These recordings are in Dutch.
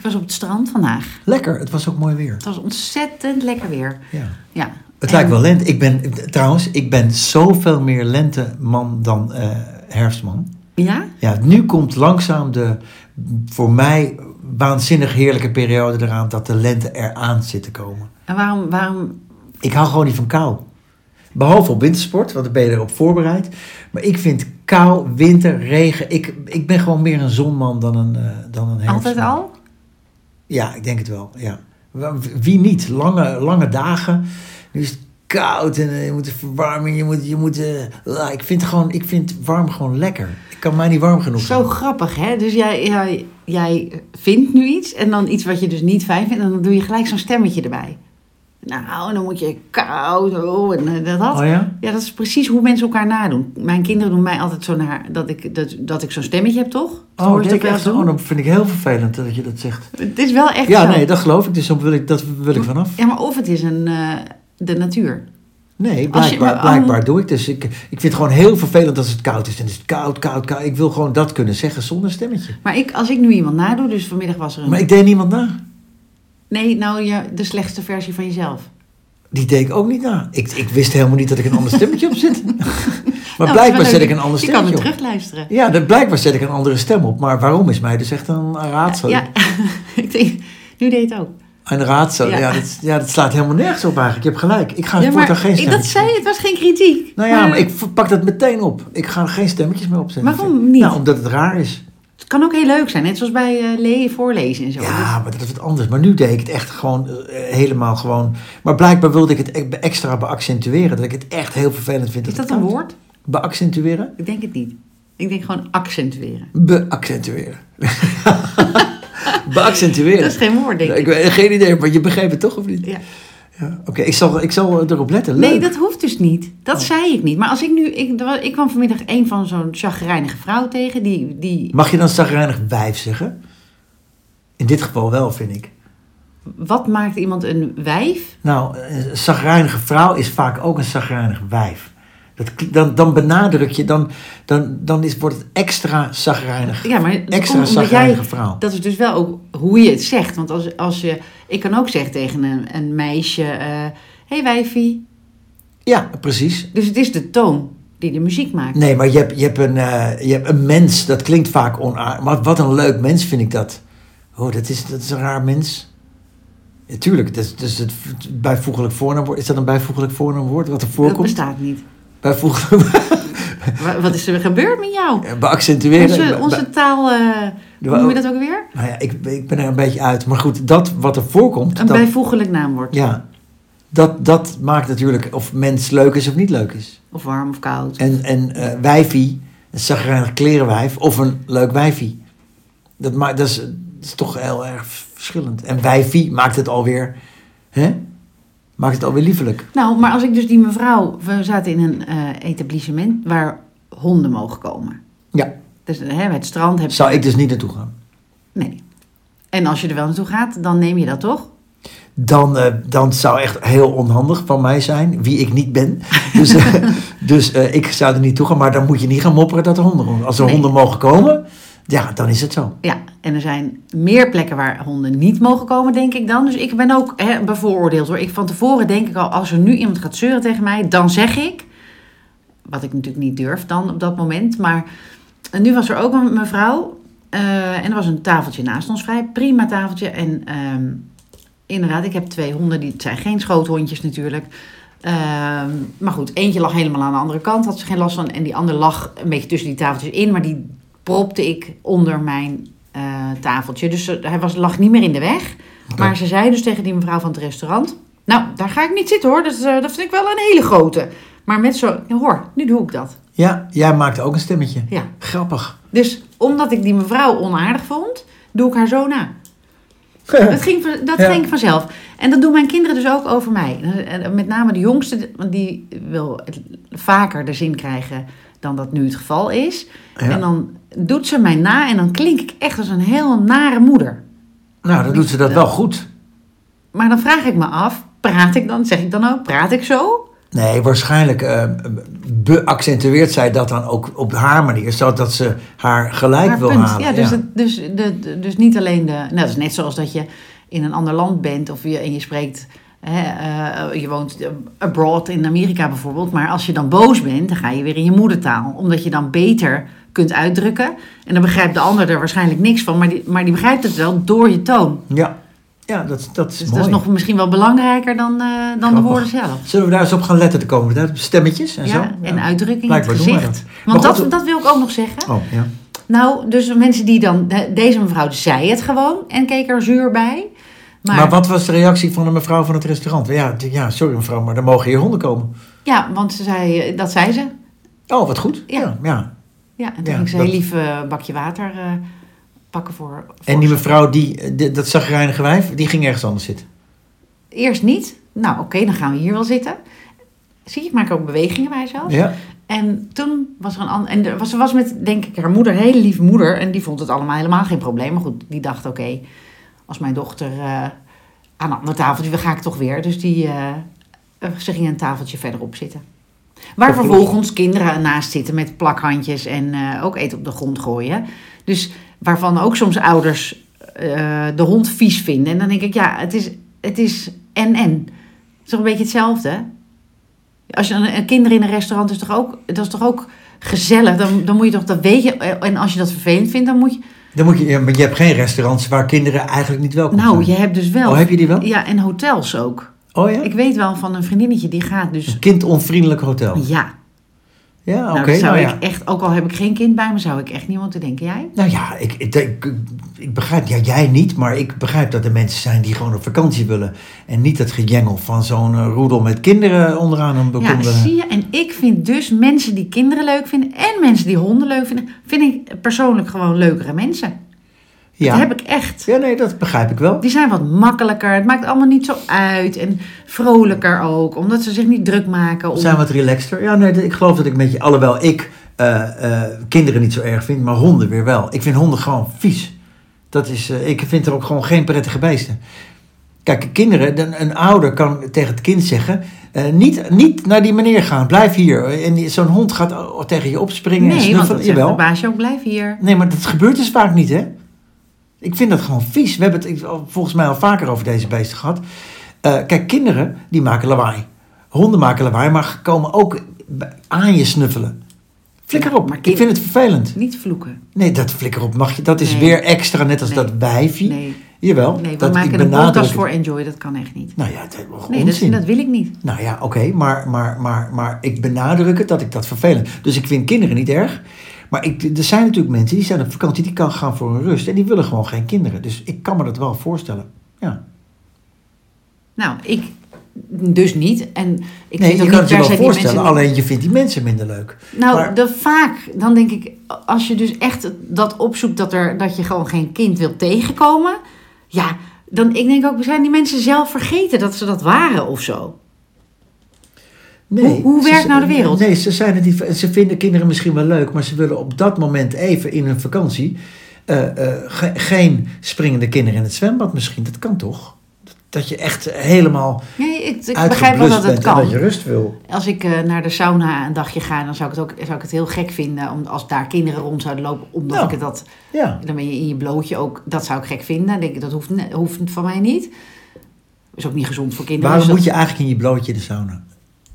Ik was op het strand vandaag. Lekker, het was ook mooi weer. Het was ontzettend lekker weer. Ja. Ja. Het En- lijkt wel lente. Ik ben, trouwens, ik ben zoveel meer lenteman dan eh, herfstman. Ja? Ja, nu komt langzaam de, voor mij, waanzinnig heerlijke periode eraan dat de lente eraan zit te komen. En waarom, waarom... Ik hou gewoon niet van kou. Behalve op wintersport, want dan ben je erop voorbereid. Maar ik vind kou, winter, regen. Ik, ik ben gewoon meer een zonman dan een, eh, dan een herfstman. Altijd al? Ja, ik denk het wel. Ja. Wie niet? Lange, lange dagen. Nu is het koud en eh, je moet de verwarming. Je moet, je moet, eh, ik, vind gewoon, ik vind warm gewoon lekker. Ik kan mij niet warm genoeg Zo grappig, hè? Dus jij, jij, jij vindt nu iets en dan iets wat je dus niet fijn vindt. En dan doe je gelijk zo'n stemmetje erbij. Nou, dan moet je koud. Oh, en eh, dat. Oh ja? Ja, dat is precies hoe mensen elkaar nadoen. Mijn kinderen doen mij altijd zo naar dat ik, dat, dat ik zo'n stemmetje heb, toch? Oh, dat echt, doen? oh, dat vind ik heel vervelend dat je dat zegt. Het is wel echt Ja, zo. nee, dat geloof ik. Dus dan wil ik, dat wil ik vanaf. Ja, maar of het is een, eh, de natuur. Nee, je- blijkbaar doe ik. Dus ik, ik vind het gewoon heel vervelend als het koud is. En is het koud, koud, koud. Ik wil gewoon dat kunnen zeggen zonder stemmetje. Maar ik, als ik nu iemand nadoe, dus vanmiddag was er een... Maar ik deed niemand na. Nee, nou, ja, de slechtste versie van jezelf. Die deed ik ook niet na. Ik, ik wist helemaal niet dat ik een ander stemmetje op zit. maar Nou, het blijkbaar zet ik een ander Je kan stemmetje hem op. terugluisteren. Ja, dat, blijkbaar zet ik een andere stem op. Maar waarom is mij dus echt een raadsel. Ja, ik denk, nu deed je het ook. Een raadsel. Ja. Ja. dat, ja, dat slaat helemaal nergens op eigenlijk. Je hebt gelijk. Ik ga Ja, voortaan geen stemmetjes dat zei je, het was geen kritiek. Nou ja, maar ik pak dat meteen op. Ik ga er geen stemmetjes meer opzetten. Waarom niet? Nou, omdat het raar is. Het kan ook heel leuk zijn, net zoals bij le- voorlezen en zo. Ja, maar dat is wat anders. Maar nu deed ik het echt gewoon eh, helemaal gewoon. Maar blijkbaar wilde ik het e- extra beaccentueren. Dat ik het echt heel vervelend vind. is dat een woord? Beaccentueren? Ik denk het niet. Ik denk gewoon accentueren. Beaccentueren. beaccentueren. Dat is geen woord, denk ik ik. weet geen idee, maar je begreep het toch of niet? Ja. Ja, Oké, ik, zal, ik zal erop letten. Leuk. Nee, dat hoeft dus niet. Dat Oh. zei ik niet. Maar als ik nu... Ik, ik kwam vanmiddag een van zo'n chagrijnige vrouw tegen. Die, die... Mag je dan zagrijnig wijf zeggen? In dit geval wel, vind ik. Wat maakt iemand een wijf? Nou, een zagrijnige vrouw is vaak ook een zagrijnig wijf. Dat, dan, dan benadruk je, dan, dan, dan is, wordt het extra zagrijnig. Ja, maar dat extra jij- vrouw. Dat is dus wel ook hoe je het zegt. Want als, als je... Ik kan ook zeggen tegen een, een meisje... Hé hey wijfie. Ja, precies. Dus het is de toon die de muziek maakt. Nee, maar je hebt, je hebt, een, eh, je hebt een mens, dat klinkt vaak onaardig. Maar wat een leuk mens vind ik dat. Oh, dat is, dat is een raar mens. Ja, tuurlijk, dat is, dus het bijvoeglijk voornaamwoord. Is dat een bijvoeglijk voornaamwoord wat er dat voorkomt? bestaat niet. Bijvoeglijk Wa- Wat is er gebeurd met jou? beaccentueren. Onze, Be- onze taal... hoe noem je dat ook weer? Nou ja, ik, ik ben er een beetje uit. Maar goed, dat wat er voorkomt, Een dat, bijvoeglijk naamwoord. ja, dat, dat maakt natuurlijk of mens leuk is of niet leuk is. Of warm of koud. En, en eh wijfie, een zagrijnig klerenwijf of een leuk wijfie. Dat, maakt, dat, is, dat is toch heel erg verschillend. En wijfie maakt het alweer, hè? Maakt het alweer liefelijk. Nou, maar als ik dus die mevrouw... We zaten in een eh, etablissement waar honden mogen komen. Ja, Dus hè, bij het strand heb je... zou ik dus niet naartoe gaan. Nee. En als je er wel naartoe gaat, dan neem je dat toch? Dan, eh, dan zou echt heel onhandig van mij zijn, wie ik niet ben. Dus, eh, dus ik zou er niet toe gaan. Maar dan moet je niet gaan mopperen dat er honden. Als er Nee. honden mogen komen, ja, dan is het zo. Ja, en er zijn meer plekken waar honden niet mogen komen, denk ik dan. Dus ik ben ook hè, bevooroordeeld hoor. Ik van tevoren denk ik al, als er nu iemand gaat zeuren tegen mij, dan zeg ik. Wat ik natuurlijk niet durf dan op dat moment. Maar nu was er ook een mevrouw. eh, en er was een tafeltje naast ons vrij. Prima tafeltje. En ehm, inderdaad, ik heb twee honden. Die, zijn geen schoothondjes natuurlijk. Ehm, maar goed, eentje lag helemaal aan de andere kant. Had ze geen last van. En die andere lag een beetje tussen die tafeltjes in. Maar die propte ik onder mijn eh, tafeltje. Dus hij was, lag niet meer in de weg. Maar ze zei dus tegen die mevrouw van het restaurant... Nou, daar ga ik niet zitten hoor. Dat, eh, dat vind ik wel een hele grote. Maar met zo... Hoor, nu doe ik dat. Ja, jij maakt ook een stemmetje. Ja. Grappig. Dus omdat ik die mevrouw onaardig vond, doe ik haar zo na. Dat, ging, van- dat Ja. ging vanzelf. En dat doen mijn kinderen dus ook over mij. Met name de jongste, want die wil vaker de zin krijgen dan dat nu het geval is. Ja. En dan doet ze mij na en dan klink ik echt als een heel nare moeder. Nou, dan doet ze dat wel goed. Maar dan vraag ik me af, praat ik dan, zeg ik dan ook, praat ik zo? Nee, waarschijnlijk eh, beaccentueert zij dat dan ook op haar manier, zodat ze haar gelijk Haar wil punt. halen. Ja, dus, Het, dus, de- dus niet alleen de. Nou, dat is net zoals dat je in een ander land bent of je, en je spreekt. Eh, je woont abroad in Amerika bijvoorbeeld. Maar als je dan boos bent, dan ga je weer in je moedertaal. Omdat je dan beter kunt uitdrukken. En dan begrijpt de ander er waarschijnlijk niks van. Maar die, maar die begrijpt het wel door je toon. ja. ja, dat, dat is Dus mooi. dat is nog misschien wel belangrijker dan, eh, dan de woorden zelf. Zullen we daar eens op gaan letten de komende tijd? Op Stemmetjes en zo? Ja, en uitdrukking in Blijkbaar het doen wij gezicht. dat. Want dat, dat wil ik ook nog zeggen. Oh, ja. Nou, dus mensen die dan... de- Deze mevrouw zei het gewoon en keek er zuur bij. Maar, Maar, wat was de reactie van de mevrouw van het restaurant? Ja, ja, sorry mevrouw, maar er mogen hier honden komen. Ja, want ze zei, eh, dat zei ze. Oh, wat goed. Ja. Ja, ja. Ja, en toen Ja, ging ze dat- heel lief eh, bakje water eh, pakken voor, voor En die mevrouw, die, eh, die- dat zagrijnige wijf, die ging ergens anders zitten. Eerst niet. Nou, oké, dan gaan we hier wel zitten. Zie je, ik maak ook bewegingen bij zelf. Ja. En toen was er een ander... En was, ze was met, denk ik, haar moeder, een hele lieve moeder. En die vond het allemaal helemaal geen probleem. Maar goed, die dacht, oké, als mijn dochter eh, aan een ander tafeltje... dan ga ik toch weer. Dus die, eh, ze ging een tafeltje verderop zitten. Waar vervolgens kinderen naast zitten met plakhandjes en eh, ook eten op de grond gooien. Dus waarvan ook soms ouders de hond vies vinden. En dan denk ik, ja, het is, het is en-en. Het is toch een beetje hetzelfde? Als je een, een kinderen in een restaurant is toch ook, dat is toch ook gezellig? Dan, dan moet je toch, dat weet je. En als je dat vervelend vindt, dan moet je... Dan moet je, maar je hebt geen restaurants waar kinderen eigenlijk niet welkom Nou, zijn. je hebt dus wel... Oh, heb je die wel? Ja, en hotels ook. Oh ja? Ik weet wel van een vriendinnetje die gaat dus... Een kindonvriendelijk hotel. Ja, Ja, oké. nou, dat zou nou ja. ik echt, ook al heb ik geen kind bij me, zou ik echt niet moeten denken. Jij? Nou ja, ik, ik, ik, ik begrijp, ja, jij niet, maar ik begrijp dat er mensen zijn die gewoon op vakantie willen. En niet het gejengel van zo'n eh, roedel met kinderen onderaan een. Ja, zie je. En ik vind dus mensen die kinderen leuk vinden en mensen die honden leuk vinden, vind ik persoonlijk gewoon leukere mensen. Ja. Dat heb ik echt. ja, nee, dat begrijp ik wel. Die zijn wat makkelijker. Het maakt allemaal niet zo uit. En vrolijker ook. Omdat ze zich niet druk maken. Om... Zijn wat relaxter. Ja, nee, ik geloof dat ik met je, alhoewel ik eh, eh, kinderen niet zo erg vind, maar honden weer wel. Ik vind honden gewoon vies. Dat is, eh, ik vind er ook gewoon geen prettige beesten. Kijk, kinderen, een, een ouder kan tegen het kind zeggen, niet, niet naar die meneer gaan, blijf hier. En zo'n hond gaat tegen je opspringen en nee, want dat zegt Jawel. de baasje ook, blijf hier. Nee, maar dat gebeurt dus vaak niet, hè? Ik vind dat gewoon vies. We hebben het volgens mij al vaker over deze beesten gehad. Eh, kijk, kinderen, die maken lawaai. Honden maken lawaai, maar komen ook aan je snuffelen. Flikker op. maar Ik vind het vervelend. Niet vloeken. Nee, dat flikker op mag je. Dat is Nee. weer extra, net als Nee. dat wijfie. Nee, Jawel. nee we dat, maken ik een podcast voor Enjoy. Dat kan echt niet. Nou ja, dat is Nee, dat, dat wil ik niet. Nou ja, oké, maar, maar, maar, maar ik benadruk het dat ik dat vervelend. Dus ik vind kinderen niet erg. Maar ik, er zijn natuurlijk mensen die zijn op vakantie, die kan gaan voor een rust. En die willen gewoon geen kinderen. Dus ik kan me dat wel voorstellen. Ja. Nou, ik dus niet. En ik nee, vind je ook kan niet het je wel voorstellen, mensen... alleen je vindt die mensen minder leuk. Nou, Maar- de, vaak, dan denk ik, als je dus echt dat opzoekt dat, er, dat je gewoon geen kind wilt tegenkomen. Ja, dan ik denk ook, zijn die mensen zelf vergeten dat ze dat waren of zo? Nee, Hoe- hoe ze- werkt nou de wereld? Nee, ze, zijn het niet, ze vinden kinderen misschien wel leuk, maar ze willen op dat moment even in hun vakantie eh, eh, ge- geen springende kinderen in het zwembad misschien. Dat kan toch? Dat je echt helemaal Nee, ik, ik begrijp wel dat het kan. dat je rust wil. Als ik eh, naar de sauna een dagje ga, dan zou ik het ook zou ik het heel gek vinden om, als daar kinderen rond zouden lopen. Omdat Ja. ik het dat, Ja. dan ben je in je blootje ook, dat zou ik gek vinden. Dan denk ik, dat hoeft, hoeft van mij niet. Is ook niet gezond voor kinderen. Waarom dus moet je eigenlijk in je blootje de sauna?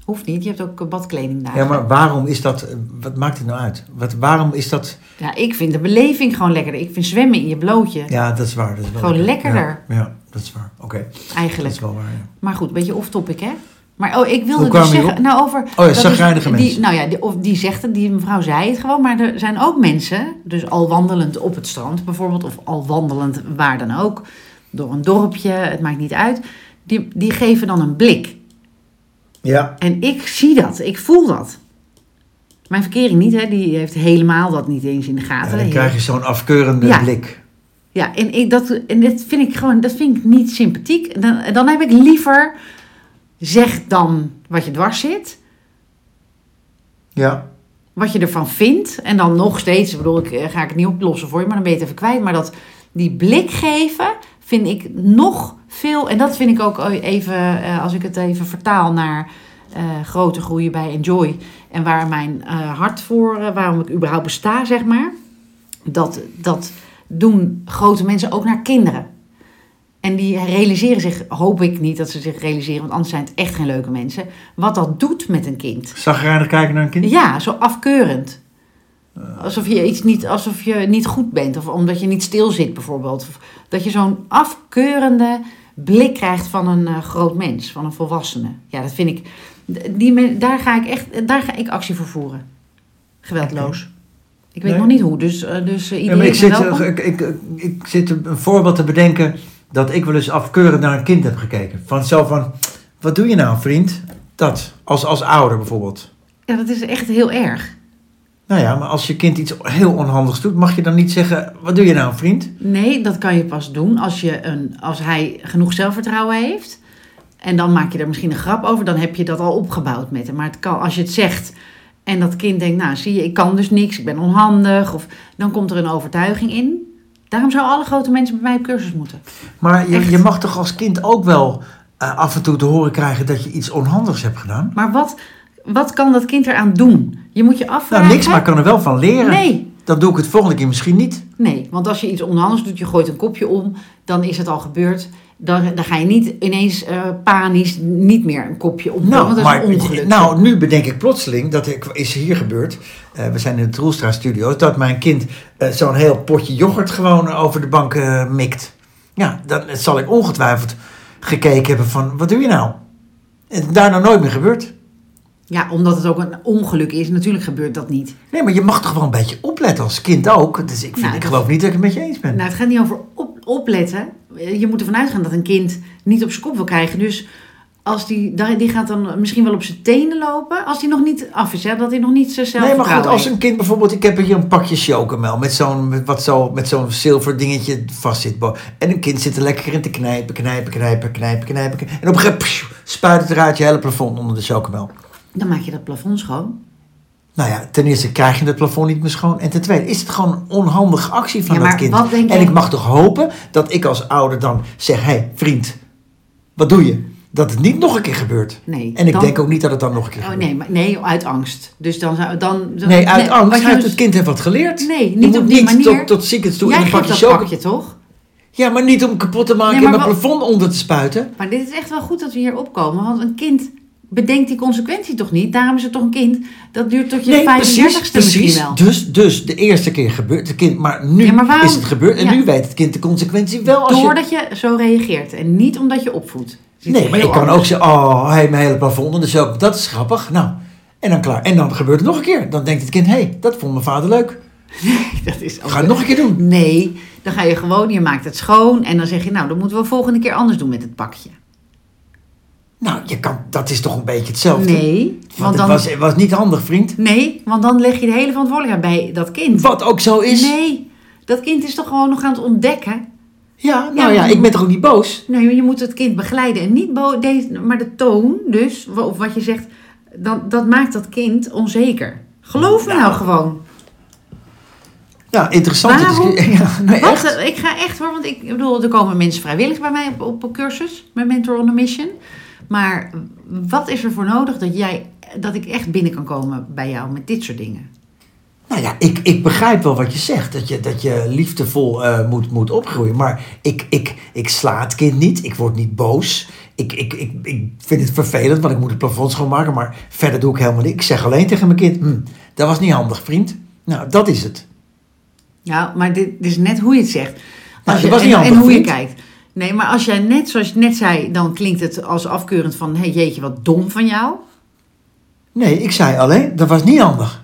Hoeft niet, je hebt ook eh, badkleding daar. Ja, maar waarom is dat, eh, wat maakt het nou uit? Wat, waarom is dat, Ja, ik vind de beleving gewoon lekkerder. Ik vind zwemmen in je blootje ja dat is waar. Dat is wel Gewoon lekker. lekkerder. Ja, ja, dat is waar. Oké, dat eigenlijk. is wel waar, ja. Maar goed, een beetje off-topic, hè? Maar oh, ik wilde dus zeggen... Nou, over... Oh ja, dat is- zagrijnige die, mensen. Nou ja, die, of die zegt het, die mevrouw zei het gewoon. Maar er zijn ook mensen, dus al wandelend op het strand bijvoorbeeld... of al wandelend waar dan ook, door een dorpje, het maakt niet uit... die, die geven dan een blik. Ja, En ik zie dat, ik voel dat. Mijn verkering niet, hè? Die heeft helemaal dat niet eens in de ja, gaten. dan krijg je zo'n afkeurende Ja. blik. Ja, en, ik, dat, en dat vind ik gewoon, dat vind ik niet sympathiek. Dan, dan heb ik liever, zeg dan wat je dwars zit, Ja, wat je ervan vindt. En dan nog steeds, ik bedoel, ik eh, ga ik het niet oplossen voor je, maar dan ben je het even kwijt. Maar dat, die blik geven, vind ik nog veel, en dat vind ik ook even, eh, als ik het even vertaal naar eh, groter groeien bij Enjoy. En waar mijn eh, hart voor, waarom ik überhaupt besta, zeg maar. Dat, dat doen grote mensen ook naar kinderen. En die realiseren zich, hoop ik niet dat ze zich realiseren, want anders zijn het echt geen leuke mensen. Wat dat doet met een kind. Zagrijnig kijken naar een kind? Ja, zo afkeurend. Alsof je iets niet, alsof je niet goed bent. Of omdat je niet stil zit bijvoorbeeld. Dat je zo'n afkeurende blik krijgt van een eh, groot mens, van een volwassene. Ja, dat vind ik. Die, daar ga ik echt, daar ga ik actie voor voeren. Geweldloos. Ik weet Nee? nog niet hoe, dus, eh, dus Ja, iedereen ik zit, welkom. ik, ik, ik, ik zit een voorbeeld te bedenken dat ik wel eens afkeurend naar een kind heb gekeken. Van zo van, wat doe je nou vriend? Dat, als, als ouder bijvoorbeeld. Ja, dat is echt heel erg. Nou ja, maar als je kind iets heel onhandigs doet, mag je dan niet zeggen, wat doe je nou vriend? Nee, dat kan je pas doen als, je een, als hij genoeg zelfvertrouwen heeft. En dan maak je er misschien een grap over. Dan heb je dat al opgebouwd met hem. Maar het kan, als je het zegt en dat kind denkt... nou, zie je, ik kan dus niks, ik ben onhandig. Of, dan komt er een overtuiging in. Daarom zouden alle grote mensen bij mij op cursus moeten. Maar je, je mag toch als kind ook wel eh, af en toe te horen krijgen dat je iets onhandigs hebt gedaan? Maar wat, wat kan dat kind eraan doen? Je moet je afvragen... Nou, niks, maar ik kan er wel van leren. Nee, Dan doe ik het volgende keer misschien niet. Nee, want als je iets onhandigs doet, je gooit een kopje om, dan is het al gebeurd. Dan, dan ga je niet ineens eh, panisch niet meer een kopje om. want dat is een ongeluk. nou, nu bedenk ik plotseling, dat ik- is hier gebeurd. eh, we zijn in de Troelstra studio, dat mijn kind eh, zo'n heel potje yoghurt gewoon over de bank mikt. Ja, dan zal ik ongetwijfeld gekeken hebben van, wat doe je nou? En daarna nooit meer gebeurd. Ja, omdat het ook een ongeluk is. Natuurlijk gebeurt dat niet. Nee, maar je mag toch wel een beetje opletten als kind ook. Dus ik, vind, Nou, ik geloof niet dat ik het met je eens ben. Nou, het gaat niet over op, opletten. Je moet ervan uitgaan dat een kind niet op zijn kop wil krijgen. Dus als die, die gaat dan misschien wel op zijn tenen lopen. Als die nog niet af is, hè, dat hij nog niet zijn Nee, maar goed, als een kind bijvoorbeeld, ik heb hier een pakje chocomel met zo'n met wat zo, met zo'n zilver dingetje vast zit. bo- En een kind zit er lekker in te knijpen, knijpen, knijpen, knijpen, knijpen. En op een gegeven moment spuit het eruit je hele plafond onder de chocomel. Dan maak je dat plafond schoon. Nou ja, ten eerste krijg je het plafond niet meer schoon. En ten tweede is het gewoon een onhandige actie van Ja, dat maar kind. en jij- ik mag toch hopen dat ik als ouder dan zeg, hé hey, vriend, wat doe je? Dat het niet nog een keer gebeurt. Nee, En ik dan- denk ook niet dat het dan nog een keer Oh, gebeurt. nee, maar, nee, uit angst. Dus dan zou dan. dan- Nee, uit angst. heeft dus- het kind heeft wat geleerd. Nee, niet op die niet manier. tot, tot ziekens toe Jij in een pakje chocolade. pakje toch? Ja, maar niet om kapot te maken Nee, en mijn wat- plafond onder te spuiten. Maar dit is echt wel goed dat we hier opkomen. Want een kind bedenkt die consequentie toch niet? Daarom is het toch een kind. Dat duurt tot je Nee, 35ste precies, wel. Dus, dus de eerste keer gebeurt het kind, maar nu Ja, maar waarom- is het gebeurd en Ja. nu weet het kind de consequentie wel. Als. Doordat je zo reageert. En niet omdat je opvoedt. Nee, maar ik kan ook zeggen, oh, hij heeft mijn hele plafond onder, dus ook, dat is grappig. Nou, en dan klaar. En dan gebeurt het nog een keer. Dan denkt het kind, hé, hey, dat vond mijn vader leuk. Dat is ook- Ga het nog een keer doen. Nee, dan ga je gewoon, je maakt het schoon. En dan zeg je, nou, dan moeten we volgende keer anders doen met het pakje. Nou, je kan, dat is toch een beetje hetzelfde? Nee, Want want het dan, was, het was niet handig, vriend. nee, want dan leg je de hele verantwoordelijkheid bij dat kind. Wat ook zo is. Nee, dat kind is toch gewoon nog aan het ontdekken. Ja, nou ja, ik ben toch ook niet boos? Nee, je moet het kind begeleiden en niet bo- deze, maar de toon, dus, of wat je zegt, dan, dat maakt dat kind onzeker. Geloof me nou gewoon. Ja, interessant. Waarom? Ja, nee, Wat, echt. ik ga echt hoor, want ik bedoel, er komen mensen vrijwillig bij mij op, op een cursus met Mentor on a Mission. Maar wat is er voor nodig dat jij, dat ik echt binnen kan komen bij jou met dit soort dingen? Nou ja, ik, ik begrijp wel wat je zegt. Dat je, dat je liefdevol eh, moet, moet opgroeien. Maar ik, ik, ik sla het kind niet. Ik word niet boos. Ik, ik, ik, ik vind het vervelend, want ik moet het plafond schoonmaken. Maar verder doe ik helemaal niks. Ik zeg alleen tegen mijn kind, hm, dat was niet handig, vriend. Nou, dat is het. Ja, maar dit, dit is net hoe je het zegt. Nou, Als je, was niet en, handig, en hoe je kijkt. Nee, maar als jij net, zoals je net zei, dan klinkt het als afkeurend van... Hé, jeetje, wat dom van jou. Nee, ik zei alleen, dat was niet handig.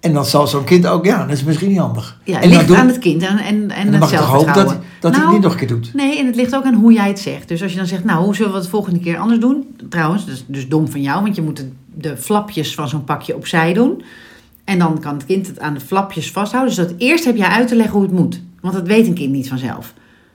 En dan zal zo'n kind ook, ja, dat is misschien niet handig. Ja, het en ligt aan het kind en, en, en, en dan het mag hopen dat, dat hij Nou, het niet nog een keer doet. Nee, en het ligt ook aan hoe jij het zegt. Dus als je dan zegt, nou, hoe zullen we het volgende keer anders doen? Trouwens, dus, dus dom van jou, want je moet de, de flapjes van zo'n pakje opzij doen. En dan kan het kind het aan de flapjes vasthouden. Dus dat eerst heb jij uit te leggen hoe het moet. Want dat weet een kind niet vanzelf.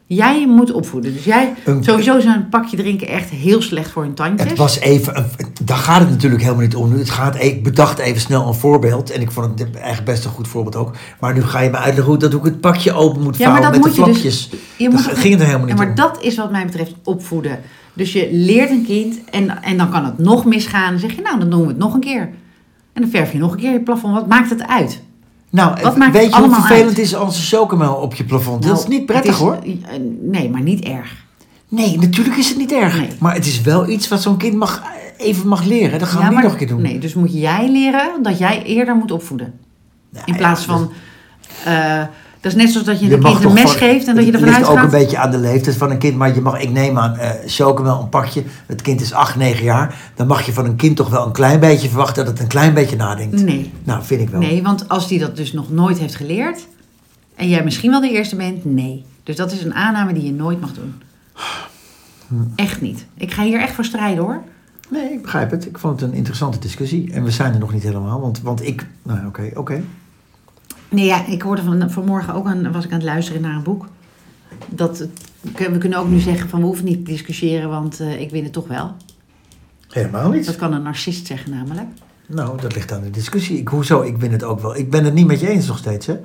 Jij moet opvoeden. Dus jij, Een- sowieso is een pakje drinken echt heel slecht voor hun tandjes. Het was even, een- daar gaat het natuurlijk helemaal niet om. Het gaat, ik bedacht even snel een voorbeeld. En ik vond het eigenlijk best een goed voorbeeld ook. Maar nu ga je me uitleggen hoe, dat, hoe ik het pakje open moet maar vouwen dat met de moet je dus- flapjes. Je moet ging het er helemaal niet maar om. dat is wat mij betreft opvoeden. Dus je leert een kind en, en dan kan het nog misgaan. Dan zeg je, nou, dan doen we het nog een keer. En dan verf je nog een keer je plafond. Wat maakt het uit? Nou, Wat maakt weet je hoe vervelend uit? is als een chocomel op je plafond? dat Nou, is niet prettig is- hoor. eh, Nee, maar niet erg. Nee, natuurlijk is het niet erg. Nee. Maar het is wel iets wat zo'n kind mag, even mag leren. Dat gaan Ja, we niet maar- nog een keer doen. Nee, dus moet jij leren dat jij eerder moet opvoeden. Nou In ja, plaats van... eh, dat is net zoals dat je, Je een kind een mes van- geeft en dat je het ervan ligt ook een uitgaat. beetje aan de leeftijd van een kind. Maar je mag, ik neem aan, eh chocomel, een pakje. Het kind is 8, 9 jaar. Dan mag je van een kind toch wel een klein beetje verwachten dat het een klein beetje nadenkt. Nee. Nou, vind ik wel. Nee, want als die dat dus nog nooit heeft geleerd... en jij misschien wel de eerste bent, nee. Dus dat is een aanname die je nooit mag doen. Echt niet. Ik ga hier echt voor strijden hoor. Nee, ik begrijp het. Ik vond het een interessante discussie. En we zijn er nog niet helemaal. Want, want ik... Nou, oké, oké. Nee, ja, ik hoorde van, vanmorgen ook aan, was ik aan het luisteren naar een boek. Dat, we kunnen ook nu zeggen van we hoeven niet te discussiëren, want eh, ik win het toch wel. Helemaal niet. Dat kan een narcist zeggen namelijk. Nou, dat ligt aan de discussie. Ik, hoezo? Ik ben het ook wel. Ik ben het niet met je eens nog steeds, hè?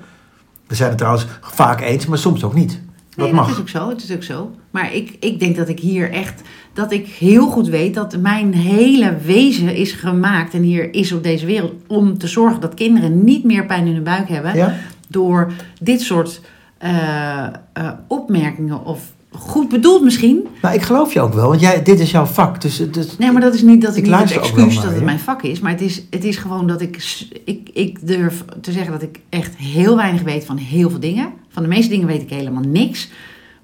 We zijn het trouwens vaak eens, maar soms ook niet. Dat mag. is ook zo. Het is ook zo. Maar ik, ik denk dat ik hier echt, dat ik heel goed weet dat mijn hele wezen is gemaakt en hier is op deze wereld om te zorgen dat kinderen niet meer pijn in hun buik hebben Ja? door dit soort eh, eh, opmerkingen of goed bedoeld misschien. Nou, ik geloof je ook wel, want jij, dit is jouw vak. Dus, dus Nee, maar dat is niet dat Ik ik, niet het excuus dat het mijn vak is. Maar het is, het is gewoon dat ik, ik... Ik durf te zeggen dat ik echt heel weinig weet van heel veel dingen. Van de meeste dingen weet ik helemaal niks.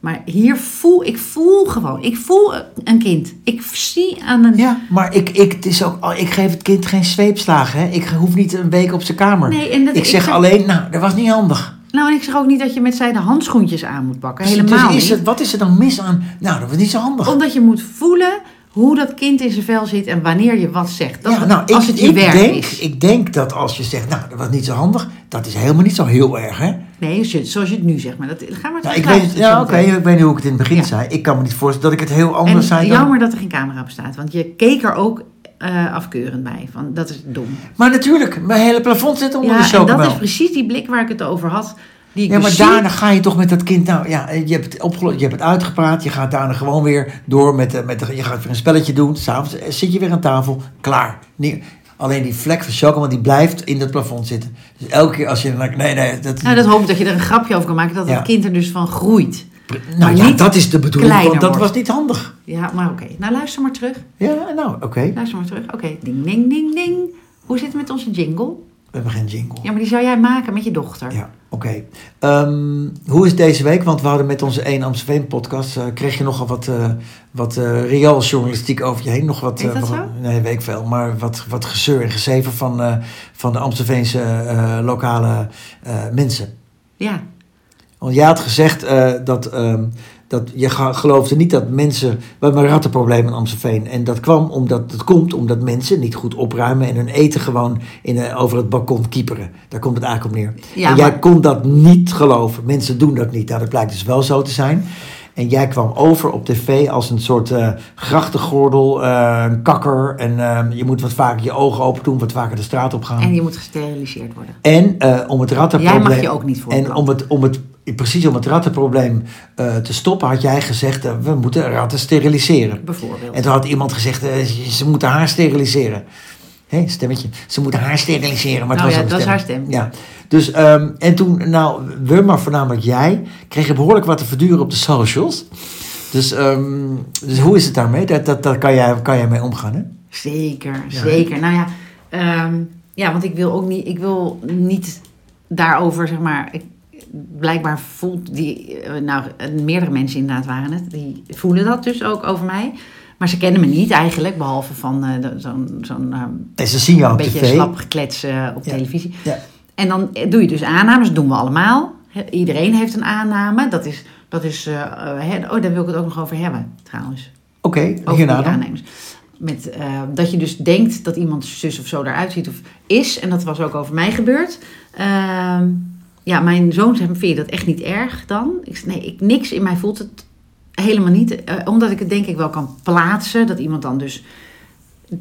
Maar hier voel ik voel gewoon. Ik voel een kind. Ik zie aan een... Ja, maar ik, ik, het is ook, ik geef het kind geen zweepslagen. Hè? Ik hoef niet een week op zijn kamer. Nee, en dat- ik zeg ik- alleen, nou, dat was niet handig. Nou, en ik zeg ook niet dat je met zijde handschoentjes aan moet pakken. Dus- Helemaal dus is niet. het, wat is er dan mis aan? Nou, dat was niet zo handig. Omdat je moet voelen hoe dat kind in zijn vel zit en wanneer je wat zegt. Dat, ja, nou, als ik, het je ik werk denk, is. ik denk dat als je zegt, nou, dat was niet zo handig, dat is helemaal niet zo heel erg, hè? Nee, zoals je het nu zegt. Maar dat, ga maar Nou, ik weet, ja, oké, ik weet niet hoe ik het in het begin Ja. zei. Ik kan me niet voorstellen dat ik het heel anders En zei dan... jammer dat er geen camera op staat, want je keek er ook eh, afkeurend bij. Van, dat is dom. Maar natuurlijk, mijn hele plafond zit onder Ja, de chocomel. dat is precies die blik waar ik het over had. Die ik Ja, maar daarna ga je toch met dat kind, nou ja, je hebt het opgelost, je hebt het uitgepraat, je gaat daarna gewoon weer door met, de, met de, je gaat weer een spelletje doen, s'avonds eh, zit je weer aan tafel, klaar. Nee, alleen die vlek van chocomel, die blijft in het plafond zitten. Dus elke keer als je dan, nee, nee, dat, Nou, dat hoop ik dat je er een grapje over kan maken, dat Ja. het kind er dus van groeit. nou ja, dat is de bedoeling, want dat wordt. was niet handig. Ja, maar oké. Nou, luister maar terug. Ja, nou, oké, Luister maar terug. Oké, ding, ding, ding, ding. Hoe zit het met onze jingle? We hebben geen jingle. Ja, maar die zou jij maken met je dochter. Ja, oké. Ehm, hoe is deze week? Want we hadden met onze 1 Amstelveen podcast... eh, kreeg je nogal wat, eh wat eh riooljournalistiek over je heen. Nog wat, eh, dat zo? Nee, weet ik veel. Maar wat, wat gezeur en gezever van, van de Amstelveense eh, lokale mensen. Ja. Want jij had gezegd dat, ehm, dat je geloofde niet dat mensen... We hebben een rattenprobleem in Amstelveen. En dat kwam omdat het komt omdat mensen niet goed opruimen... en hun eten gewoon in, eh, over het balkon kieperen. Daar komt het eigenlijk op neer. Ja, en jij maar- kon dat niet geloven. Mensen doen dat niet. Nou, dat blijkt dus wel zo te zijn. En jij kwam over op tv als een soort eh grachtengordel, eh, een kakker. En eh, je moet wat vaker je ogen open doen, wat vaker de straat op gaan. En je moet gesteriliseerd worden. En om het rattenprobleem. Jij mag je ook niet En voorplanten. om het, om het, precies om het rattenprobleem eh, te stoppen, had jij gezegd: eh, we moeten ratten steriliseren. Bijvoorbeeld. En toen had iemand gezegd: eh, ze moeten haar steriliseren. Hé, stemmetje. Ze moeten haar steriliseren. Maar het Nou was ja, dat is stem. haar stem. Ja. Dus, ehm, en toen, nou, we, maar voornamelijk jij, kreeg je behoorlijk wat te verduren op de socials. Dus, ehm, dus hoe is het daarmee? Dat, dat, daar kan jij, kan jij mee omgaan, hè? Zeker, Ja, zeker. Nou ja, ehm, ja, want ik wil ook niet, ik wil niet daarover, zeg maar. Ik, blijkbaar voelt die, eh, nou, meerdere mensen inderdaad waren het, die voelen dat dus ook over mij. Maar ze kennen me niet eigenlijk, behalve van eh, zo'n zo'n eh, En ze zien jou op beetje tv. slap geklets op Ja. televisie. Ja. En dan doe je dus aannames, dat doen we allemaal. Iedereen heeft een aanname. Dat is, dat is oh, daar wil ik het ook nog over hebben, trouwens. Oké, Over hierna die dan. aannemers. Met, dat je dus denkt dat iemand zus of zo eruit ziet of is. En dat was ook over mij gebeurd. Ehm, ja, mijn zoon zei, vind je dat echt niet erg dan? Ik nee, ik, niks in mij voelt het helemaal niet. Eh, omdat ik het denk ik wel kan plaatsen. Dat iemand dan dus...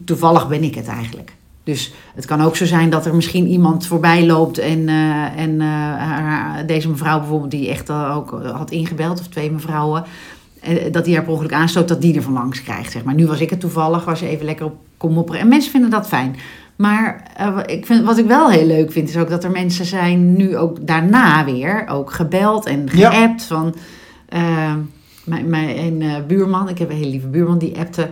Toevallig ben ik het eigenlijk. Dus het kan ook zo zijn dat er misschien iemand voorbij loopt en, eh, en eh, deze mevrouw bijvoorbeeld die echt ook had ingebeld, of twee mevrouwen, dat hij haar per ongeluk aanstoot, dat die er van langs krijgt. Zeg maar. Nu was ik het toevallig, was even lekker op kom mopperen. En mensen vinden dat fijn. Maar uh, ik vind, wat ik wel heel leuk vind, is ook dat er mensen zijn nu ook daarna weer ook gebeld en geappt van uh, mijn, mijn uh, buurman. Ik heb een hele lieve buurman die appte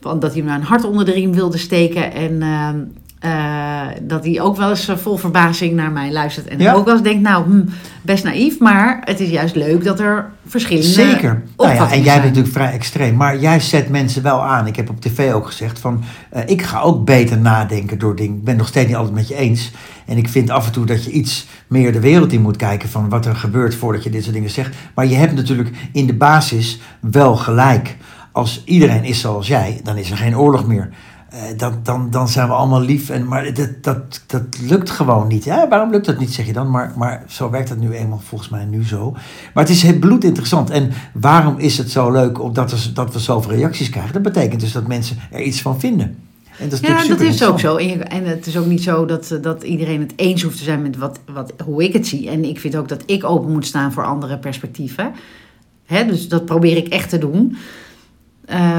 van dat hij me een hart onder de riem wilde steken en ehm, uh, dat hij ook wel eens eh, vol verbazing naar mij luistert. En ook wel eens denkt, nou, hm, best naïef. Maar het is juist leuk dat er verschillende Zeker. Nou ja, en jij bent natuurlijk vrij extreem. Maar jij zet mensen wel aan. Ik heb op tv ook gezegd van... Uh, ik ga ook beter nadenken door dingen. Ik ben nog steeds niet altijd met je eens. En ik vind af en toe dat je iets meer de wereld in moet kijken... van wat er gebeurt voordat je dit soort dingen zegt. Maar je hebt natuurlijk in de basis wel gelijk. Als iedereen is zoals jij, dan is er geen oorlog meer. Uh, dan, dan, dan zijn we allemaal lief. En, maar dat, dat, dat lukt gewoon niet. Ja, waarom lukt dat niet, zeg je dan? Maar, maar zo werkt het nu eenmaal volgens mij nu zo. Maar het is het bloedinteressant. En waarom is het zo leuk omdat we, dat we zoveel reacties krijgen? Dat betekent dus dat mensen er iets van vinden. En dat is ja, dat is ook zo. En het is ook niet zo dat, dat iedereen het eens hoeft te zijn met wat, wat, hoe ik het zie. En ik vind ook dat ik open moet staan voor andere perspectieven. Hè, dus dat probeer ik echt te doen.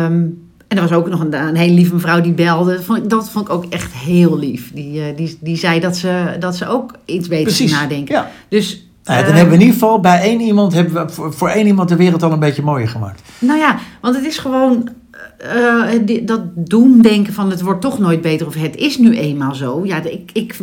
Um, en er was ook nog een, een hele lieve mevrouw die belde. Dat vond, ik, dat vond ik ook echt heel lief. Die, uh, die, die zei dat ze, dat ze ook iets beter nadenken. Ja. Dus, nou ja, dan uh, hebben we in ieder geval bij één iemand, hebben we voor één iemand de wereld al een beetje mooier gemaakt. Nou ja, want het is gewoon uh, dat doen denken van het wordt toch nooit beter of het is nu eenmaal zo. Ja, ik, ik,